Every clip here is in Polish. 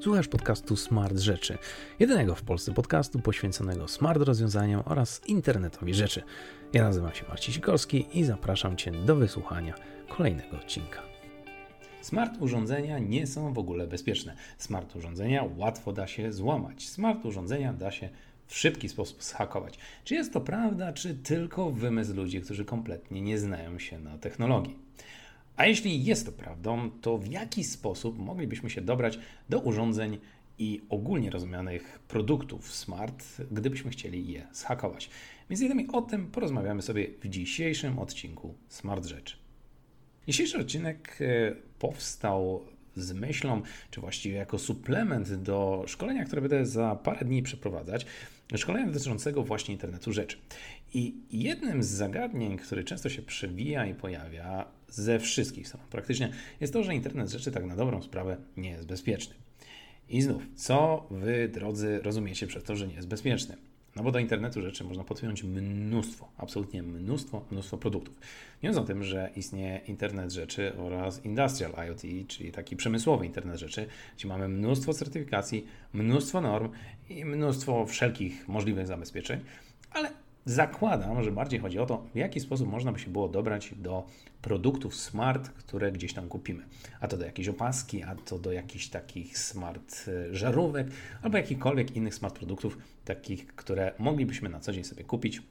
Słuchasz podcastu Smart Rzeczy, jedynego w Polsce podcastu poświęconego smart rozwiązaniom oraz internetowi rzeczy. Ja nazywam się Marcin Sikorski i zapraszam Cię do wysłuchania kolejnego odcinka. Smart urządzenia nie są w ogóle bezpieczne. Smart urządzenia łatwo da się złamać. Smart urządzenia da się w szybki sposób zhakować. Czy jest to prawda, czy tylko wymysł ludzi, którzy kompletnie nie znają się na technologii? A jeśli jest to prawdą, to w jaki sposób moglibyśmy się dobrać do urządzeń i ogólnie rozumianych produktów smart, gdybyśmy chcieli je zhakować? Więc innymi o tym porozmawiamy sobie w dzisiejszym odcinku Smart Rzeczy. Dzisiejszy odcinek e, powstał z myślą, czy właściwie jako suplement do szkolenia, które będę za parę dni przeprowadzać, szkolenia dotyczącego właśnie internetu rzeczy. I jednym z zagadnień, które często się przewija i pojawia ze wszystkich stron praktycznie, jest to, że internet rzeczy tak na dobrą sprawę nie jest bezpieczny. I znów, co wy, drodzy, rozumiecie przez to, że nie jest bezpieczny? No bo do internetu rzeczy można podpiąć mnóstwo, absolutnie mnóstwo, mnóstwo produktów. Nie o tym, że istnieje internet rzeczy oraz industrial IoT, czyli taki przemysłowy internet rzeczy, gdzie mamy mnóstwo certyfikacji, mnóstwo norm i mnóstwo wszelkich możliwych zabezpieczeń, ale zakładam, że bardziej chodzi o to, w jaki sposób można by się było dobrać do produktów smart, które gdzieś tam kupimy. A to do jakiejś opaski, a to do jakichś takich smart e, żarówek, albo jakichkolwiek innych smart produktów, takich, które moglibyśmy na co dzień sobie kupić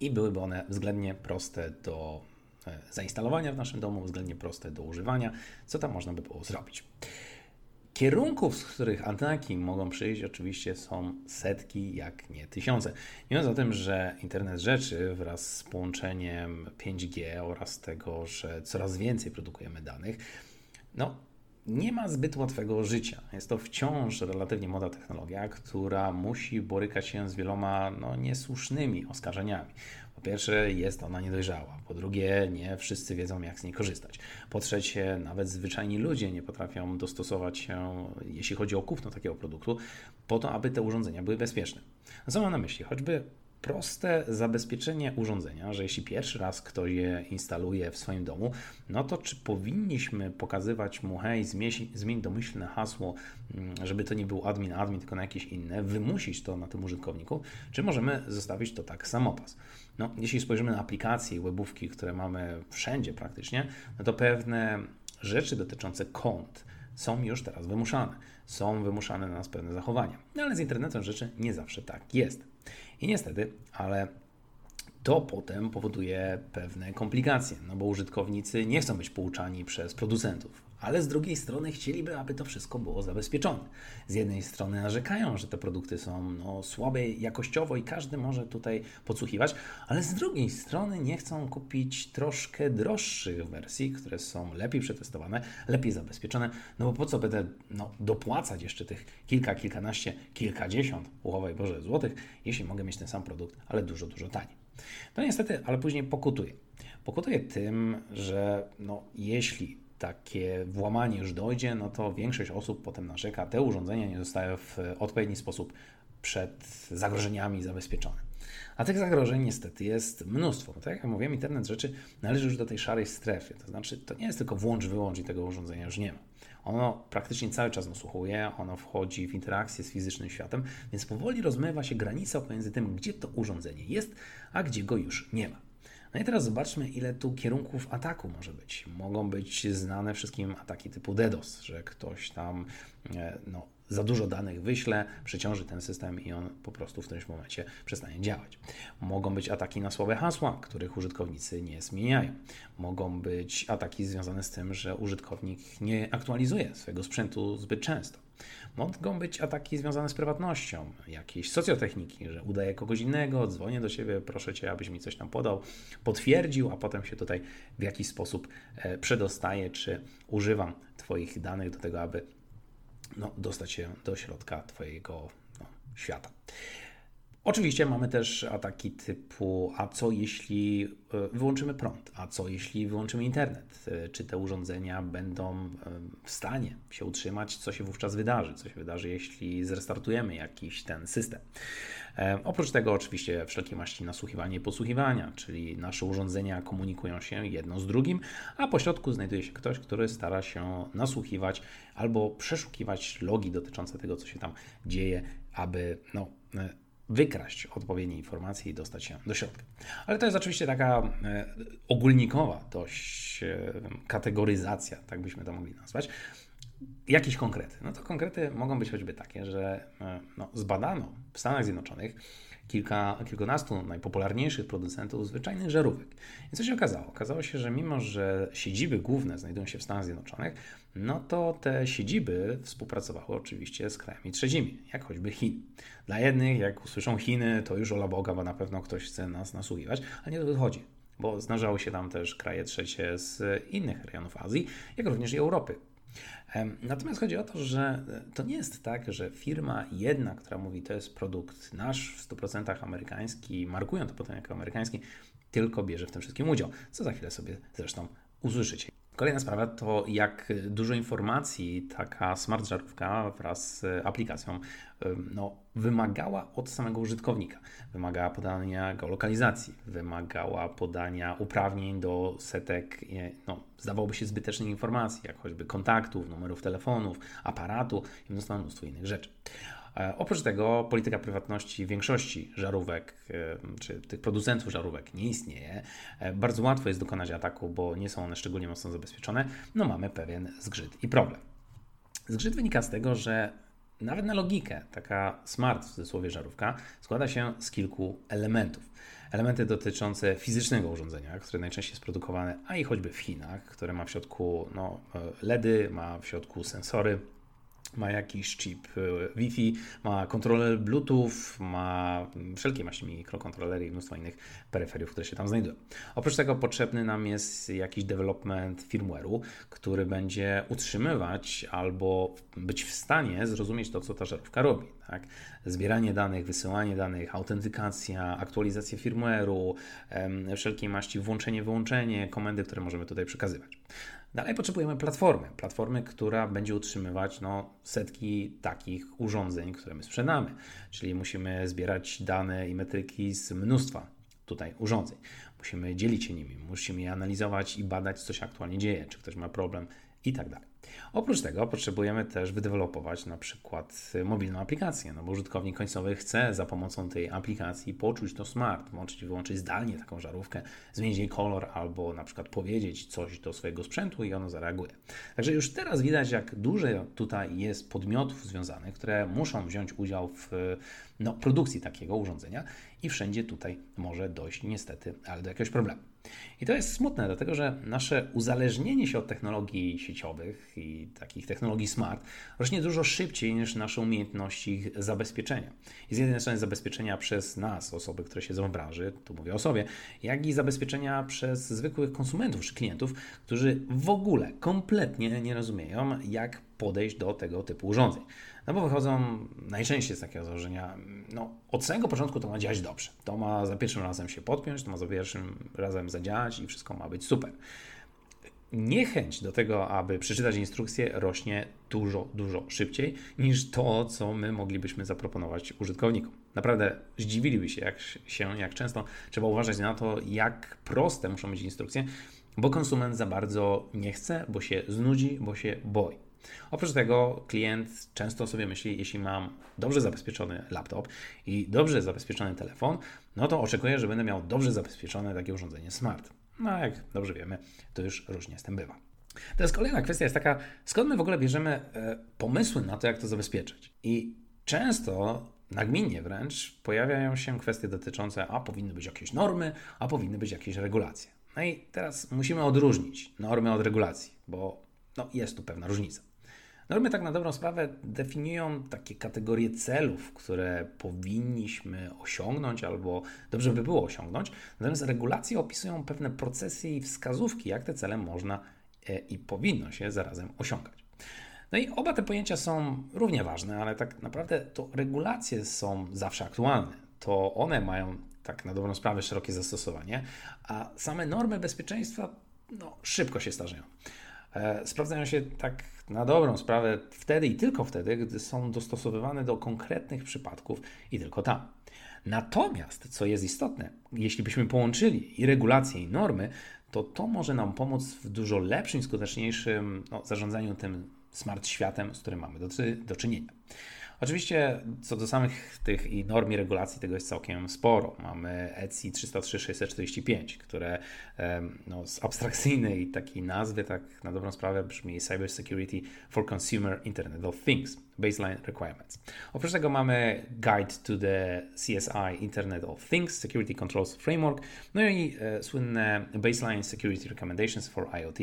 i byłyby one względnie proste do e, zainstalowania w naszym domu, względnie proste do używania, co tam można by było zrobić. Kierunków, z których ataki mogą przyjść, oczywiście są setki, jak nie tysiące. Nie mówiąc o tym, że internet rzeczy wraz z połączeniem 5G oraz tego, że coraz więcej produkujemy danych, no, nie ma zbyt łatwego życia. Jest to wciąż relatywnie młoda technologia, która musi borykać się z wieloma no, niesłusznymi oskarżeniami. Pierwsze, jest ona niedojrzała. Po drugie, nie wszyscy wiedzą, jak z niej korzystać. Po trzecie, nawet zwyczajni ludzie nie potrafią dostosować się, jeśli chodzi o kupno takiego produktu, po to, aby te urządzenia były bezpieczne. Co mam na myśli? Choćby proste zabezpieczenie urządzenia, że jeśli pierwszy raz ktoś je instaluje w swoim domu, no to czy powinniśmy pokazywać mu, hej, zmień, domyślne hasło, mm, żeby to nie był admin, admin, tylko na jakieś inne, wymusić to na tym użytkowniku, czy możemy zostawić to tak samopas? No, jeśli spojrzymy na aplikacje i webówki, które mamy wszędzie praktycznie, no to pewne rzeczy dotyczące kont są już teraz wymuszane. Są wymuszane na nas pewne zachowania. No ale z internetem rzeczy nie zawsze tak jest. I niestety, ale to potem powoduje pewne komplikacje, no bo użytkownicy nie chcą być pouczani przez producentów ale z drugiej strony chcieliby, aby to wszystko było zabezpieczone. Z jednej strony narzekają, że te produkty są no, słabe jakościowo i każdy może tutaj podsłuchiwać, ale z drugiej strony nie chcą kupić troszkę droższych wersji, które są lepiej przetestowane, lepiej zabezpieczone, no bo po co będę no, dopłacać jeszcze tych kilka, kilkanaście, kilkadziesiąt, uchowaj Boże, złotych, jeśli mogę mieć ten sam produkt, ale dużo, dużo taniej. No niestety, ale później pokutuje. Pokutuje tym, że no, jeśli takie włamanie już dojdzie, no to większość osób potem narzeka, te urządzenia nie zostają w odpowiedni sposób przed zagrożeniami zabezpieczone. A tych zagrożeń niestety jest mnóstwo. Bo tak jak mówiłem, internet rzeczy należy już do tej szarej strefy. To znaczy, to nie jest tylko włącz, wyłącz i tego urządzenia już nie ma. Ono praktycznie cały czas nasłuchuje, ono wchodzi w interakcję z fizycznym światem, więc powoli rozmywa się granica pomiędzy tym, gdzie to urządzenie jest, a gdzie go już nie ma. No i teraz zobaczmy, ile tu kierunków ataku może być. Mogą być znane wszystkim ataki typu DDoS, że ktoś tam e, no, za dużo danych wyśle, przeciąży ten system i on po prostu w którymś momencie przestanie działać. Mogą być ataki na słabe hasła, których użytkownicy nie zmieniają. Mogą być ataki związane z tym, że użytkownik nie aktualizuje swojego sprzętu zbyt często. Mogą być ataki związane z prywatnością, jakieś socjotechniki, że udaję kogoś innego, dzwonię do siebie, proszę cię, abyś mi coś tam podał, potwierdził, a potem się tutaj w jakiś sposób e, przedostaję, czy używam Twoich danych do tego, aby no, dostać się do środka Twojego no, świata. Oczywiście mamy też ataki typu, a co jeśli e, wyłączymy prąd, a co jeśli wyłączymy internet? E, czy te urządzenia będą e, w stanie się utrzymać? Co się wówczas wydarzy? Co się wydarzy, jeśli zrestartujemy jakiś ten system? Oprócz tego oczywiście wszelkie maści nasłuchiwania i podsłuchiwania, czyli nasze urządzenia komunikują się jedno z drugim, a po środku znajduje się ktoś, który stara się nasłuchiwać albo przeszukiwać logi dotyczące tego, co się tam dzieje, aby no, wykraść odpowiednie informacje i dostać się do środka. Ale to jest oczywiście taka e, ogólnikowa dość e, kategoryzacja, tak byśmy to mogli nazwać. Jakieś konkrety? No to konkrety mogą być choćby takie, że e, no, zbadano w Stanach Zjednoczonych kilka, kilkunastu najpopularniejszych producentów zwyczajnych żarówek. I co się okazało? Okazało się, że mimo, że siedziby główne znajdują się w Stanach Zjednoczonych, no to te siedziby współpracowały oczywiście z krajami trzecimi, jak choćby Chin. Dla jednych, jak usłyszą Chiny, to już ola Boga, bo na pewno ktoś chce nas nasłuchiwać, ale nie o to chodzi, bo zdarzały się tam też kraje trzecie z innych rejonów Azji, jak również i Europy. Natomiast chodzi o to, że to nie jest tak, że firma jedna, która mówi, to jest produkt nasz w 100% amerykański, markują to potem jako amerykański, tylko bierze w tym wszystkim udział, co za chwilę sobie zresztą usłyszycie. Kolejna sprawa to, jak dużo informacji taka smart żarówka wraz z aplikacją no, wymagała od samego użytkownika. Wymagała podania geolokalizacji, wymagała podania uprawnień do setek, no, zdawałoby się, zbytecznych informacji, jak choćby kontaktów, numerów telefonów, aparatu i mnóstwo, mnóstwo innych rzeczy. E, oprócz tego polityka prywatności większości żarówek, e, czy tych producentów żarówek nie istnieje. E, bardzo łatwo jest dokonać ataku, bo nie są one szczególnie mocno zabezpieczone. No mamy pewien zgrzyt i problem. Zgrzyt wynika z tego, że nawet na logikę taka smart w cudzysłowie żarówka składa się z kilku elementów. Elementy dotyczące fizycznego urządzenia, które najczęściej jest produkowane, a i choćby w Chinach, które ma w środku no, LEDy, ma w środku sensory, ma jakiś chip e, Wi-Fi, ma kontroler Bluetooth, ma wszelkie maści mikrokontrolery i mnóstwo innych peryferiów, które się tam znajdują. Oprócz tego potrzebny nam jest jakiś development firmware'u, który będzie utrzymywać albo być w stanie zrozumieć to, co ta żarówka robi. Tak? Zbieranie danych, wysyłanie danych, autentykacja, aktualizacja firmware'u, wszelkiej maści włączenie, wyłączenie, komendy, które możemy tutaj przekazywać. Dalej potrzebujemy platformy. Platformy, która będzie utrzymywać no, setki takich urządzeń, które my sprzedamy. Czyli musimy zbierać dane i metryki z mnóstwa tutaj urządzeń. Musimy dzielić się nimi, musimy je analizować i badać, co się aktualnie dzieje, czy ktoś ma problem i tak dalej. Oprócz tego potrzebujemy też wydevelopować na przykład mobilną aplikację, no bo użytkownik końcowy chce za pomocą tej aplikacji poczuć to smart, włączyć wyłączyć zdalnie taką żarówkę, zmienić jej kolor albo na przykład powiedzieć coś do swojego sprzętu i ono zareaguje. Także już teraz widać, jak dużo tutaj jest podmiotów związanych, które muszą wziąć udział w no, produkcji takiego urządzenia i wszędzie tutaj może dojść niestety, ale do jakiegoś problemu. I to jest smutne, dlatego że nasze uzależnienie się od technologii sieciowych i takich technologii smart rośnie dużo szybciej niż nasze umiejętności ich zabezpieczenia. I z jednej strony zabezpieczenia przez nas, osoby, które siedzą w branży, tu mówię o sobie, jak i zabezpieczenia przez zwykłych konsumentów czy klientów, którzy w ogóle kompletnie nie rozumieją, jak podejść do tego typu urządzeń. No bo wychodzą najczęściej z takiego założenia, no od samego początku to ma działać dobrze. To ma za pierwszym razem się podpiąć, to ma za pierwszym razem zadziałać i wszystko ma być super. Niechęć do tego, aby przeczytać instrukcję, rośnie dużo, dużo szybciej niż to, co my moglibyśmy zaproponować użytkownikom. Naprawdę zdziwiliby się, jak, się, jak często trzeba uważać na to, jak proste muszą być instrukcje, bo konsument za bardzo nie chce, bo się znudzi, bo się boi. Oprócz tego klient często sobie myśli, jeśli mam dobrze zabezpieczony laptop i dobrze zabezpieczony telefon, no to oczekuję, że będę miał dobrze zabezpieczone takie urządzenie smart. No jak dobrze wiemy, to już różnie z tym bywa. Teraz kolejna kwestia jest taka, skąd my w ogóle bierzemy e, pomysły na to, jak to zabezpieczyć. I często nagminnie wręcz pojawiają się kwestie dotyczące, a powinny być jakieś normy, a powinny być jakieś regulacje. No i teraz musimy odróżnić normy od regulacji, bo no, jest tu pewna różnica. Normy tak na dobrą sprawę definiują takie kategorie celów, które powinniśmy osiągnąć albo dobrze by było osiągnąć, natomiast regulacje opisują pewne procesy i wskazówki, jak te cele można e, i powinno się zarazem osiągać. No i oba te pojęcia są równie ważne, ale tak naprawdę to regulacje są zawsze aktualne. to one mają tak na dobrą sprawę szerokie zastosowanie, a same normy bezpieczeństwa no, szybko się starzeją. E, sprawdzają się tak na dobrą sprawę wtedy i tylko wtedy, gdy są dostosowywane do konkretnych przypadków i tylko tam. Natomiast, co jest istotne, jeśli byśmy połączyli i regulacje, i normy, to to może nam pomóc w dużo lepszym, skuteczniejszym no, zarządzaniu tym smart światem, z którym mamy do, do czynienia. Oczywiście co do samych tych i norm i regulacji tego jest całkiem sporo. Mamy ECI 303-645, które no, z abstrakcyjnej takiej nazwy, tak na dobrą sprawę brzmi Cyber Security for Consumer Internet of Things. Baseline Requirements. Oprócz tego mamy Guide to the CSI Internet of Things Security Controls Framework, no i e, słynne Baseline Security Recommendations for IoT,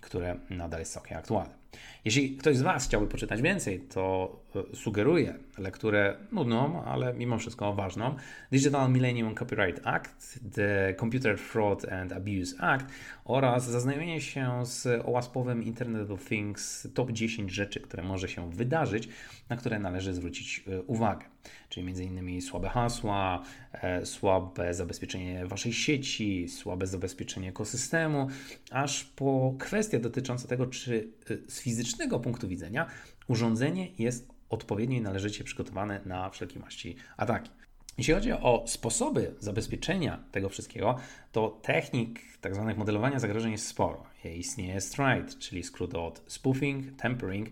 które nadal jest całkiem aktualne. Jeśli ktoś z Was chciałby poczytać więcej, to e, sugeruję lekturę nudną, ale mimo wszystko ważną. Digital Millennium Copyright Act, The Computer Fraud and Abuse Act oraz zaznajomienie się z ołaspowym Internet of Things top 10 rzeczy, które może się wydarzyć, na które należy zwrócić e, uwagę. Czyli m.in. słabe hasła, e, słabe zabezpieczenie Waszej sieci, słabe zabezpieczenie ekosystemu, aż po kwestie dotyczące tego, czy z fizycznego punktu widzenia urządzenie jest odpowiednio i należycie przygotowane na wszelkie maści ataki. Jeśli chodzi o sposoby zabezpieczenia tego wszystkiego, to technik tzw. Tak modelowania zagrożeń jest sporo. Istnieje STRIDE, czyli skrót od spoofing, tempering,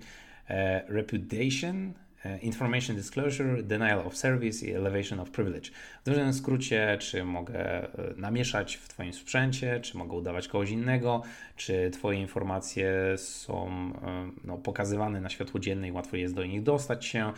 e, reputation, E, information Disclosure, Denial of Service i Elevation of Privilege. W dużym skrócie, czy mogę e, namieszać w Twoim sprzęcie, czy mogę udawać kogoś innego, czy Twoje informacje są e, no, pokazywane na światło dzienne i łatwo jest do nich dostać się,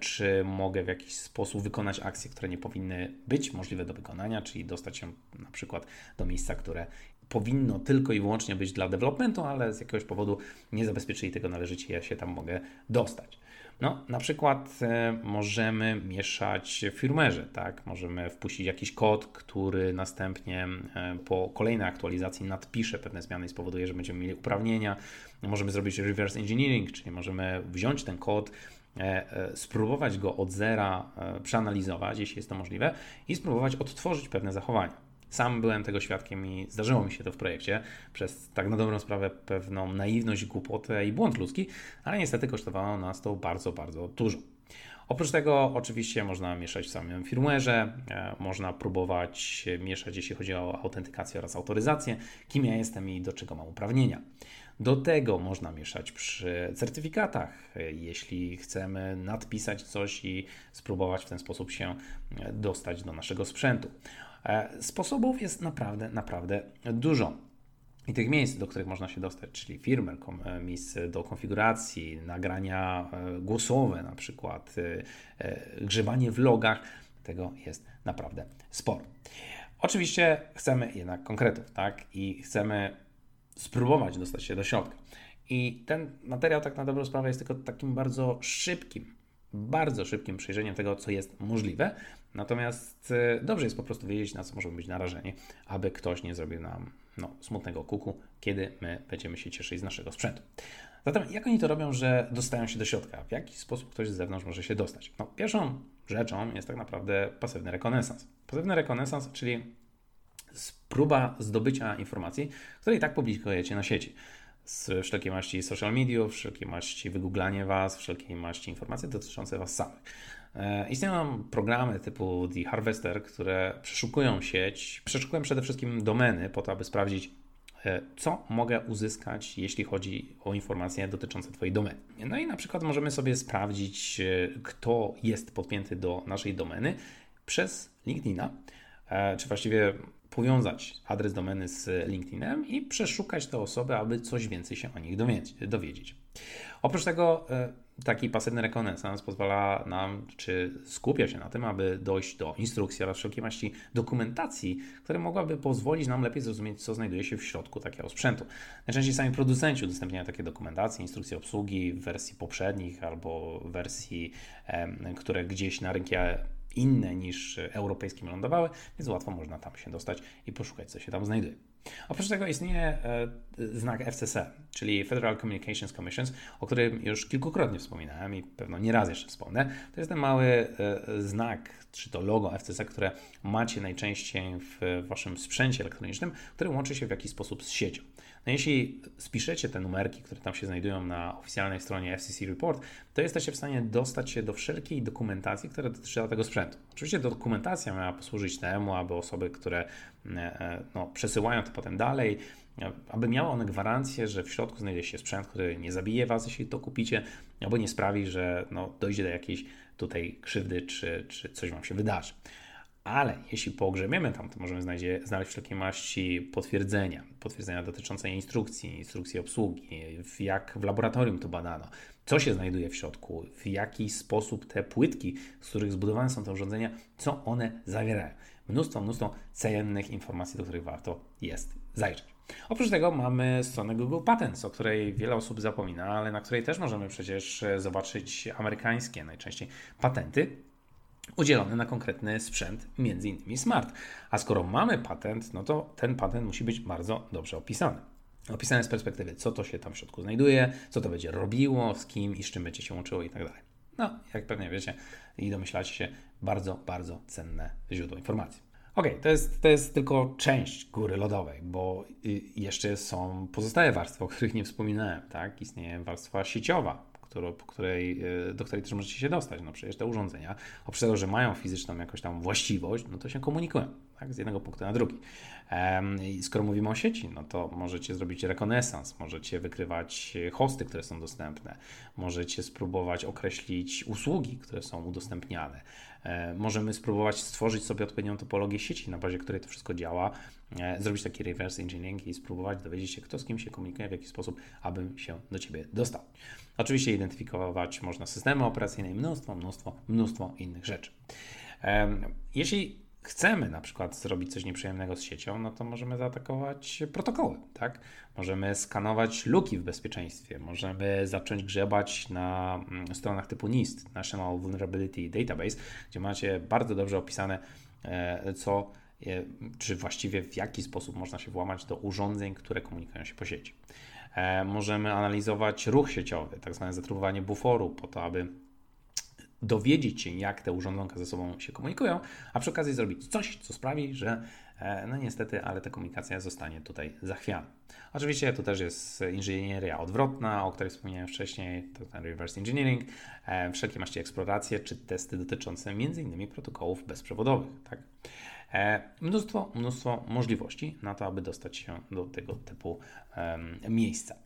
czy mogę w jakiś sposób wykonać akcje, które nie powinny być możliwe do wykonania, czyli dostać się na przykład do miejsca, które powinno tylko i wyłącznie być dla developmentu, ale z jakiegoś powodu nie zabezpieczyli tego należycie, ja się tam mogę dostać. No, na przykład e, możemy mieszać w firmware'ze, tak? Możemy wpuścić jakiś kod, który następnie e, po kolejnej aktualizacji nadpisze pewne zmiany i spowoduje, że będziemy mieli uprawnienia. Możemy zrobić reverse engineering, czyli możemy wziąć ten kod, e, spróbować go od zera przeanalizować, jeśli jest to możliwe, i spróbować odtworzyć pewne zachowania. Sam byłem tego świadkiem i zdarzyło mi się to w projekcie przez tak na dobrą sprawę pewną naiwność, głupotę i błąd ludzki, ale niestety kosztowało nas to bardzo, bardzo dużo. Oprócz tego oczywiście można mieszać w samym firmware'ze, e, można próbować mieszać jeśli chodzi o autentykację oraz autoryzację, kim ja jestem i do czego mam uprawnienia. Do tego można mieszać przy certyfikatach, e, jeśli chcemy nadpisać coś i spróbować w ten sposób się e, dostać do naszego sprzętu. E, sposobów jest naprawdę, naprawdę dużo. I tych miejsc, do których można się dostać, czyli firmware, e, miejsc do konfiguracji, nagrania e, głosowe na przykład, grzebanie w logach, tego jest naprawdę sporo. Oczywiście chcemy jednak konkretów, tak? I chcemy spróbować dostać się do środka. I ten materiał tak na dobrą sprawę jest tylko takim bardzo szybkim bardzo szybkim przejrzeniem tego, co jest możliwe. Natomiast e, dobrze jest po prostu wiedzieć, na co możemy być narażeni, aby ktoś nie zrobił nam no, smutnego kuku, kiedy my będziemy się cieszyć z naszego sprzętu. Zatem jak oni to robią, że dostają się do środka? W jaki sposób ktoś z zewnątrz może się dostać? No, pierwszą rzeczą jest tak naprawdę pasywny rekonesans. Pasywny rekonesans, czyli próba zdobycia informacji, które i tak publikujecie na sieci z wszelkiej maści social mediów, wszelkiej maści wygooglanie Was, wszelkiej maści informacje dotyczące Was samych. E, istnieją programy typu The Harvester, które przeszukują sieć, przeszukują przede wszystkim domeny po to, aby sprawdzić, e, co mogę uzyskać, jeśli chodzi o informacje dotyczące Twojej domeny. No i na przykład możemy sobie sprawdzić, e, kto jest podpięty do naszej domeny przez LinkedIna, czy właściwie powiązać adres domeny z LinkedInem i przeszukać te osoby, aby coś więcej się o nich dowiedzieć. Oprócz tego e, taki pasywny rekonesans pozwala nam, czy skupia się na tym, aby dojść do instrukcji oraz wszelkiej maści dokumentacji, które mogłaby pozwolić nam lepiej zrozumieć, co znajduje się w środku takiego sprzętu. Najczęściej sami producenci udostępniają takie dokumentacje, instrukcje obsługi w wersji poprzednich albo wersji, które gdzieś na rynku inne niż europejskim lądowały, więc łatwo można tam się dostać i poszukać, co się tam znajduje. Oprócz tego istnieje e, znak FCC, czyli Federal Communications Commissions, o którym już kilkukrotnie wspominałem i pewno nie raz jeszcze wspomnę. To jest ten mały e, znak, czy to logo FCC, które macie najczęściej w waszym sprzęcie elektronicznym, który łączy się w jakiś sposób z siecią. No jeśli spiszecie te numerki, które tam się znajdują na oficjalnej stronie FCC Report, to jesteście w stanie dostać się do wszelkiej dokumentacji, która dotyczy tego sprzętu. Oczywiście dokumentacja miała posłużyć temu, aby osoby, które e, e, no, przesyłają to potem dalej, aby miały one gwarancję, że w środku znajdzie się sprzęt, który nie zabije Was, jeśli to kupicie, albo nie sprawi, że no, dojdzie do jakiejś tutaj krzywdy, czy, czy coś Wam się wydarzy. Ale jeśli pogrzebiemy tam, to możemy znajdzie, znaleźć wszelkie maści potwierdzenia, potwierdzenia dotyczące instrukcji, instrukcji obsługi, jak w laboratorium to badano, co się znajduje w środku, w jaki sposób te płytki, z których zbudowane są te urządzenia, co one zawierają. Mnóstwo, mnóstwo cennych informacji, do których warto jest zajrzeć. Oprócz tego mamy stronę Google Patents, o której wiele osób zapomina, ale na której też możemy przecież zobaczyć amerykańskie najczęściej patenty, udzielony na konkretny sprzęt, między innymi smart. A skoro mamy patent, no to ten patent musi być bardzo dobrze opisany. Opisany z perspektywy, co to się tam w środku znajduje, co to będzie robiło, z kim i z czym będzie się łączyło i tak dalej. No, jak pewnie wiecie i domyślacie się, bardzo, bardzo cenne źródło informacji. Ok, to jest, to jest tylko część góry lodowej, bo jeszcze są pozostałe warstwy, o których nie wspominałem. Tak? Istnieje warstwa sieciowa, którą, której, e, do której też możecie się dostać. No przecież te urządzenia, oprócz tego, że mają fizyczną jakąś tam właściwość, no to się komunikują tak, z jednego punktu na drugi. I skoro mówimy o sieci, no to możecie zrobić rekonesans, możecie wykrywać hosty, które są dostępne, możecie spróbować określić usługi, które są udostępniane. E, możemy spróbować stworzyć sobie odpowiednią topologię sieci, na bazie której to wszystko działa, e, zrobić taki reverse engineering i spróbować dowiedzieć się, kto z kim się komunikuje, w jaki sposób, abym się do Ciebie dostał. Oczywiście identyfikować można systemy operacyjne i mnóstwo, mnóstwo, mnóstwo innych rzeczy. Jeśli chcemy na przykład zrobić coś nieprzyjemnego z siecią, no to możemy zaatakować protokoły, tak? Możemy skanować luki w bezpieczeństwie, możemy zacząć grzebać na mm, stronach typu NIST, National Vulnerability Database, gdzie macie bardzo dobrze opisane, e, co, e, czy właściwie w jaki sposób można się włamać do urządzeń, które komunikują się po sieci. E, możemy analizować ruch sieciowy, tak zwane zatruwanie buforu, po to, aby dowiedzieć się, jak te urządzonka ze sobą się komunikują, a przy okazji zrobić coś, co sprawi, że e, no niestety, ale ta komunikacja zostanie tutaj zachwiana. Oczywiście to też jest inżynieria odwrotna, o której wspomniałem wcześniej, to ten reverse engineering, e, wszelkie maści eksploracje czy testy dotyczące m.in. protokołów bezprzewodowych. Tak? E, mnóstwo, mnóstwo możliwości na to, aby dostać się do tego typu miejsca.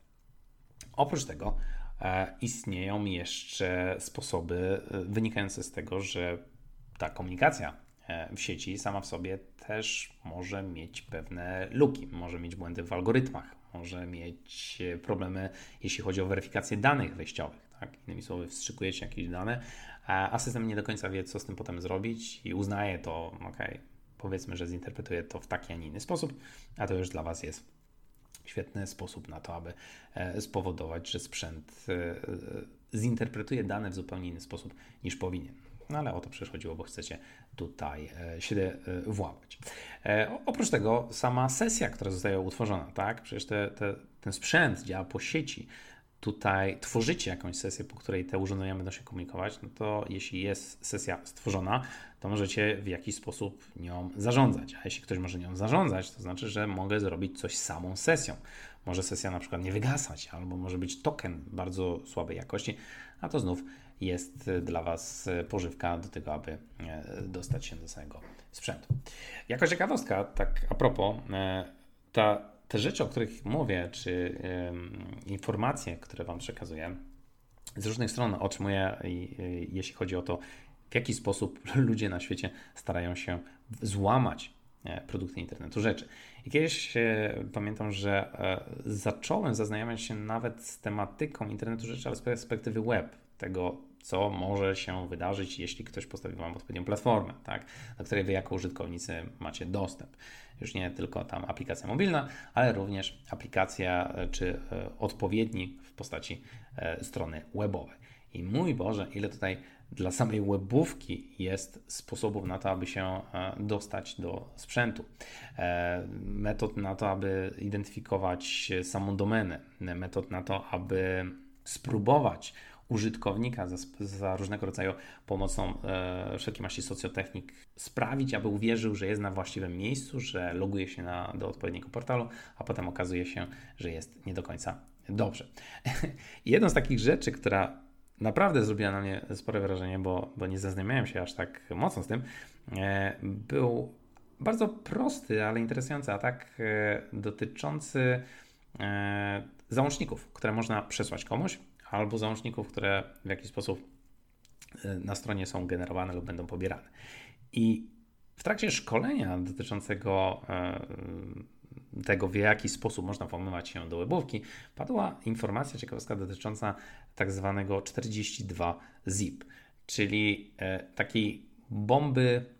Oprócz tego E, istnieją jeszcze sposoby e, wynikające z tego, że ta komunikacja w sieci sama w sobie też może mieć pewne luki, może mieć błędy w algorytmach, może mieć problemy, jeśli chodzi o weryfikację danych wejściowych. Tak? Innymi słowy, wstrzykujecie jakieś dane, a system nie do końca wie, co z tym potem zrobić i uznaje to, ok, powiedzmy, że zinterpretuje to w taki, a nie inny sposób, a to już dla Was jest świetny sposób na to, aby e, spowodować, że sprzęt e, e, zinterpretuje dane w zupełnie inny sposób niż powinien. No ale o to przychodziło, bo chcecie tutaj się włamać. Oprócz tego sama sesja, która zostaje utworzona, tak? Przecież te, te, ten sprzęt działa po sieci, tutaj tworzycie jakąś sesję, po której te urządzenia będą się komunikować, no to jeśli jest sesja stworzona, to możecie w jakiś sposób nią zarządzać. A jeśli ktoś może nią zarządzać, to znaczy, że mogę zrobić coś samą sesją. Może sesja na przykład nie wygasać, albo może być token bardzo słabej jakości, a to znów jest dla Was pożywka do tego, aby e, dostać się do samego sprzętu. Jako ciekawostka, tak a propos, e, ta te rzeczy, o których mówię, czy informacje, które Wam przekazuję, z różnych stron otrzymuję, jeśli chodzi o to, w jaki sposób ludzie na świecie starają się złamać e, produkty internetu rzeczy. I kiedyś e, pamiętam, że e, zacząłem zaznajamiać się nawet z tematyką internetu rzeczy, ale z perspektywy web, tego, co może się wydarzyć, jeśli ktoś postawi Wam odpowiednią platformę, tak, do której Wy jako użytkownicy macie dostęp. Już nie tylko tam aplikacja mobilna, ale również aplikacja e, czy e, odpowiednik w postaci e, strony webowej. I mój Boże, ile tutaj dla samej webówki jest sposobów na to, aby się dostać do sprzętu. Metod na to, aby identyfikować samą domenę, metod na to, aby spróbować użytkownika za, za różnego rodzaju pomocą e, wszelkiej maści socjotechnik sprawić, aby uwierzył, że jest na właściwym miejscu, że loguje się na, do odpowiedniego portalu, a potem okazuje się, że jest nie do końca dobrze. Jedną z takich rzeczy, która naprawdę zrobiła na mnie spore wrażenie, bo, bo nie zaznajmiałem się aż tak mocno z tym, e, był bardzo prosty, ale interesujący atak e, dotyczący e, załączników, które można przesłać komuś albo załączników, które w jakiś sposób y, na stronie są generowane lub będą pobierane. I w trakcie szkolenia dotyczącego y, tego, w jaki sposób można włamywać się do webówki, padła informacja ciekawostka dotycząca tak zwanego 42 zip, czyli y, takiej bomby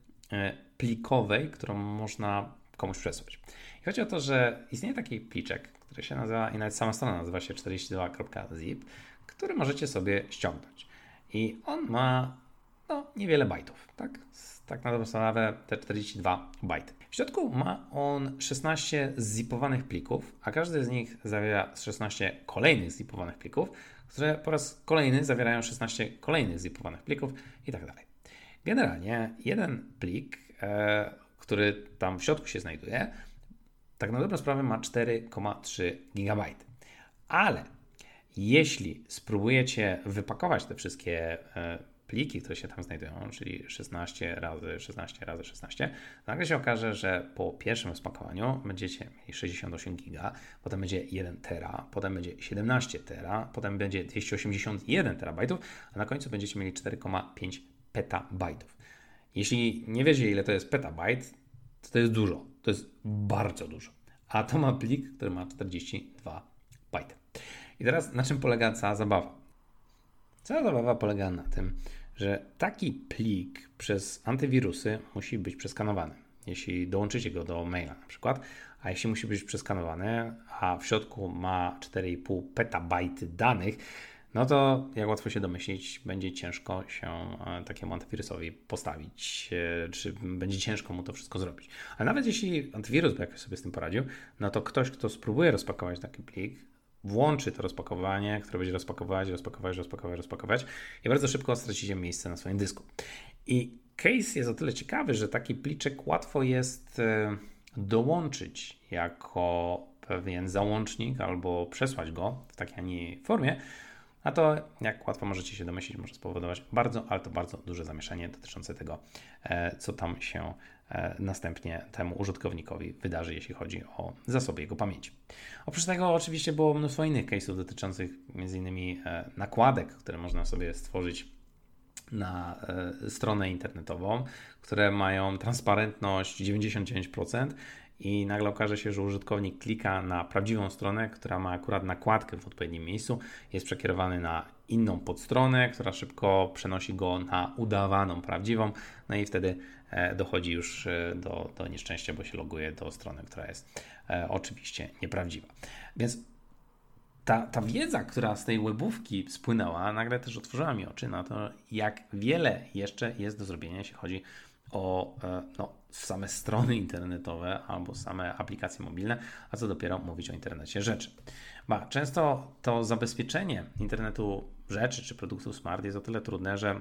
plikowej, którą można komuś przesłać. I chodzi o to, że istnieje taki pliczek, który się nazywa, i nawet sama strona nazywa się 42.zip, który możecie sobie ściągnąć. I on ma no, niewiele bajtów, tak? Tak na dobrą sprawę te 42 bajty. W środku ma on 16 zipowanych plików, a każdy z nich zawiera 16 kolejnych zipowanych plików, które po raz kolejny zawierają 16 kolejnych zipowanych plików i tak dalej. Generalnie jeden plik, e, który tam w środku się znajduje, tak na dobrą sprawę ma 4,3 GB. Ale jeśli spróbujecie wypakować te wszystkie e, pliki, które się tam znajdują, czyli 16 razy 16 razy 16, nagle się okaże, że po pierwszym spakowaniu będziecie mieli 68 giga, potem będzie 1 tera, potem będzie 17 tera, potem będzie 281 terabajtów, a na końcu będziecie mieli 4,5 petabajtów. Jeśli nie wiecie, ile to jest petabajt, to to jest dużo. To jest bardzo dużo. A to ma plik, który ma 42 bajty. I teraz na czym polega cała zabawa? Cała zabawa polega na tym, że taki plik przez antywirusy musi być przeskanowany. Jeśli dołączycie go do maila na przykład, a jeśli musi być przeskanowany, a w środku ma 4,5 petabajty danych, no to jak łatwo się domyślić, będzie ciężko się e, takiemu antywirusowi postawić, e, czy będzie ciężko mu to wszystko zrobić. Ale nawet jeśli antywirus by jakoś sobie z tym poradził, no to ktoś, kto spróbuje rozpakować taki plik, włączy to rozpakowanie, które będzie rozpakować, rozpakować, rozpakować, rozpakować i bardzo szybko stracicie miejsce na swoim dysku. I case jest o tyle ciekawy, że taki pliczek łatwo jest e, dołączyć jako pewien załącznik albo przesłać go w takiej, a nie formie, a to, jak łatwo możecie się domyślić, może spowodować bardzo, ale to bardzo duże zamieszanie dotyczące tego, e, co tam się następnie temu użytkownikowi wydarzy, jeśli chodzi o zasoby jego pamięci. Oprócz tego oczywiście było mnóstwo innych case'ów dotyczących m.in. E, nakładek, które można sobie stworzyć na stronę internetową, które mają transparentność 99% i nagle okaże się, że użytkownik klika na prawdziwą stronę, która ma akurat nakładkę w odpowiednim miejscu, jest przekierowany na inną podstronę, która szybko przenosi go na udawaną, prawdziwą, no i wtedy e, dochodzi już e, do, do nieszczęścia, bo się loguje do strony, która jest e, oczywiście nieprawdziwa. Więc ta, ta wiedza, która z tej webówki spłynęła, nagle też otworzyła mi oczy na to, jak wiele jeszcze jest do zrobienia, jeśli chodzi o no, same strony internetowe albo same aplikacje mobilne, a co dopiero mówić o internecie rzeczy. Ba, często to zabezpieczenie internetu rzeczy czy produktów smart jest o tyle trudne, że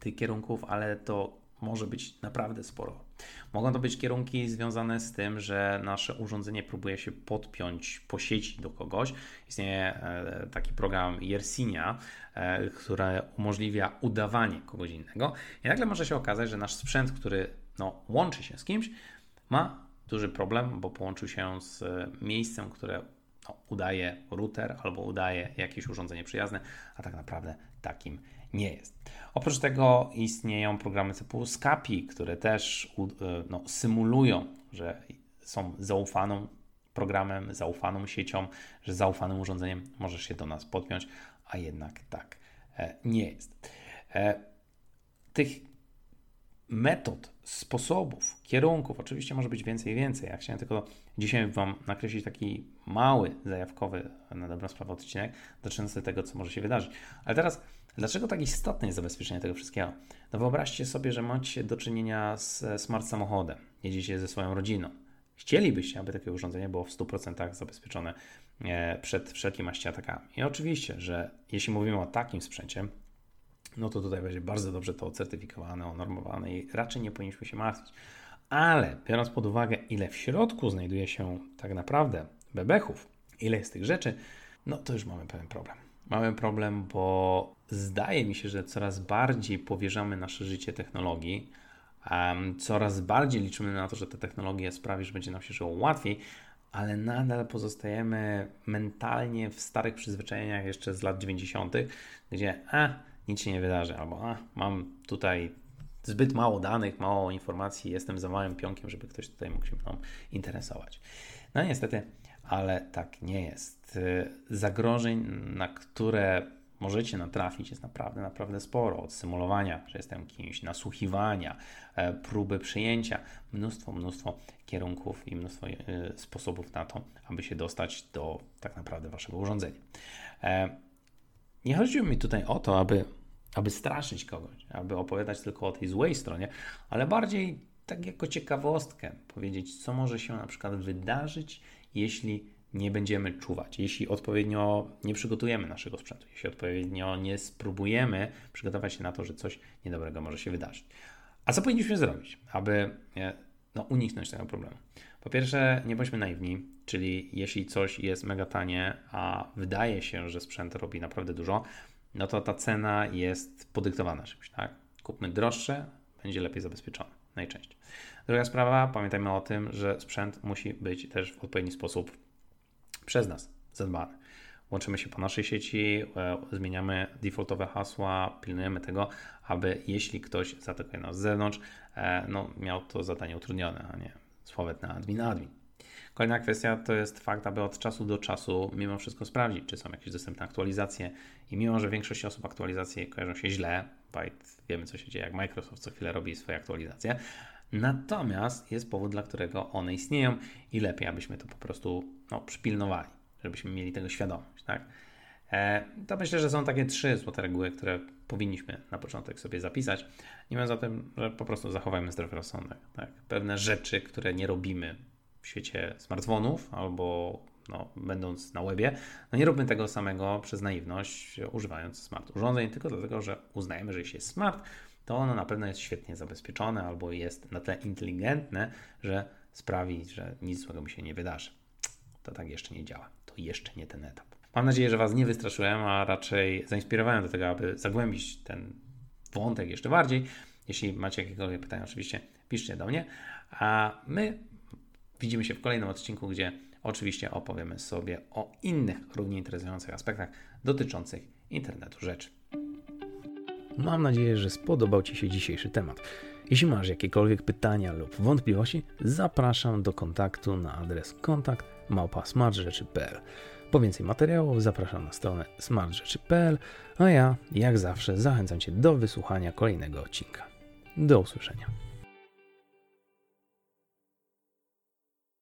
tych kierunków, ale to może być naprawdę sporo. Mogą to być kierunki związane z tym, że nasze urządzenie próbuje się podpiąć po sieci do kogoś. Istnieje e, taki program Yersinia, e, który umożliwia udawanie kogoś innego. I nagle może się okazać, że nasz sprzęt, który no, łączy się z kimś, ma duży problem, bo połączył się z e, miejscem, które no, udaje router albo udaje jakieś urządzenie przyjazne, a tak naprawdę takim nie jest. Oprócz tego istnieją programy typu Scapi, które też e, no, symulują, że są zaufaną programem, zaufaną siecią, że zaufanym urządzeniem możesz się do nas podpiąć, a jednak tak e, nie jest. E, tych metod, sposobów, kierunków, oczywiście może być więcej i więcej. Ja chciałem tylko dzisiaj Wam nakreślić taki mały, zajawkowy, na dobrą sprawę odcinek dotyczący tego, co może się wydarzyć. Ale teraz, dlaczego tak istotne jest zabezpieczenie tego wszystkiego? No wyobraźcie sobie, że macie do czynienia z smart samochodem, jedziecie ze swoją rodziną. Chcielibyście, aby takie urządzenie było w 100% zabezpieczone e, przed wszelkimi atakami. I oczywiście, że jeśli mówimy o takim sprzęcie, no to tutaj będzie bardzo dobrze to ocertyfikowane, onormowane i raczej nie powinniśmy się martwić. Ale biorąc pod uwagę, ile w środku znajduje się tak naprawdę bebechów, ile jest tych rzeczy, no to już mamy pewien problem. Mamy problem, bo zdaje mi się, że coraz bardziej powierzamy nasze życie technologii, um, coraz bardziej liczymy na to, że ta technologia sprawi, że będzie nam się żyło łatwiej, ale nadal pozostajemy mentalnie w starych przyzwyczajeniach jeszcze z lat 90., gdzie a, nic się nie wydarzy, albo a, mam tutaj zbyt mało danych, mało informacji, jestem za małym pionkiem, żeby ktoś tutaj mógł się mną interesować. No niestety, ale tak nie jest. Zagrożeń, na które możecie natrafić jest naprawdę, naprawdę sporo. Od symulowania, że jestem kimś, nasłuchiwania, e, próby przyjęcia, mnóstwo, mnóstwo kierunków i mnóstwo e, sposobów na to, aby się dostać do tak naprawdę waszego urządzenia. E, nie chodziło mi tutaj o to, aby, aby straszyć kogoś, aby opowiadać tylko o tej złej stronie, ale bardziej tak jako ciekawostkę powiedzieć, co może się na przykład wydarzyć, jeśli nie będziemy czuwać, jeśli odpowiednio nie przygotujemy naszego sprzętu, jeśli odpowiednio nie spróbujemy przygotować się na to, że coś niedobrego może się wydarzyć. A co powinniśmy zrobić, aby no, uniknąć tego problemu? Po pierwsze, nie bądźmy naiwni, czyli jeśli coś jest mega tanie, a wydaje się, że sprzęt robi naprawdę dużo, no to ta cena jest podyktowana czymś, tak? Kupmy droższe, będzie lepiej zabezpieczone, najczęściej. Druga sprawa, pamiętajmy o tym, że sprzęt musi być też w odpowiedni sposób przez nas zadbany. Łączymy się po naszej sieci, e, zmieniamy defaultowe hasła, pilnujemy tego, aby jeśli ktoś zaatakuje nas z zewnątrz, e, no, miał to zadanie utrudnione, a nie słowet na admin admin. Kolejna kwestia to jest fakt, aby od czasu do czasu mimo wszystko sprawdzić, czy są jakieś dostępne aktualizacje. I mimo, że większość osób aktualizacje kojarzą się źle, wiemy co się dzieje, jak Microsoft co chwilę robi swoje aktualizacje, natomiast jest powód, dla którego one istnieją i lepiej, abyśmy to po prostu no, przypilnowali, żebyśmy mieli tego świadomość. Tak? E, to myślę, że są takie trzy złote reguły, które powinniśmy na początek sobie zapisać. Nie mówiąc o tym, że po prostu zachowajmy zdrowy rozsądek. Tak? Pewne rzeczy, które nie robimy w świecie smartfonów albo no, będąc na webie, no nie róbmy tego samego przez naiwność, używając smart urządzeń, tylko dlatego, że uznajemy, że jeśli jest smart, to ono na pewno jest świetnie zabezpieczone albo jest na tyle inteligentne, że sprawi, że nic złego mi się nie wydarzy. To tak jeszcze nie działa. To jeszcze nie ten etap. Mam nadzieję, że Was nie wystraszyłem, a raczej zainspirowałem do tego, aby zagłębić ten wątek jeszcze bardziej. Jeśli macie jakiekolwiek pytania, oczywiście piszcie do mnie. A my widzimy się w kolejnym odcinku, gdzie oczywiście opowiemy sobie o innych równie interesujących aspektach dotyczących internetu rzeczy. Mam nadzieję, że spodobał Ci się dzisiejszy temat. Jeśli masz jakiekolwiek pytania lub wątpliwości, zapraszam do kontaktu na adres kontakt. Po więcej materiałów zapraszam na stronę smartrzeczy.pl, a ja, jak zawsze, zachęcam Cię do wysłuchania kolejnego odcinka. Do usłyszenia.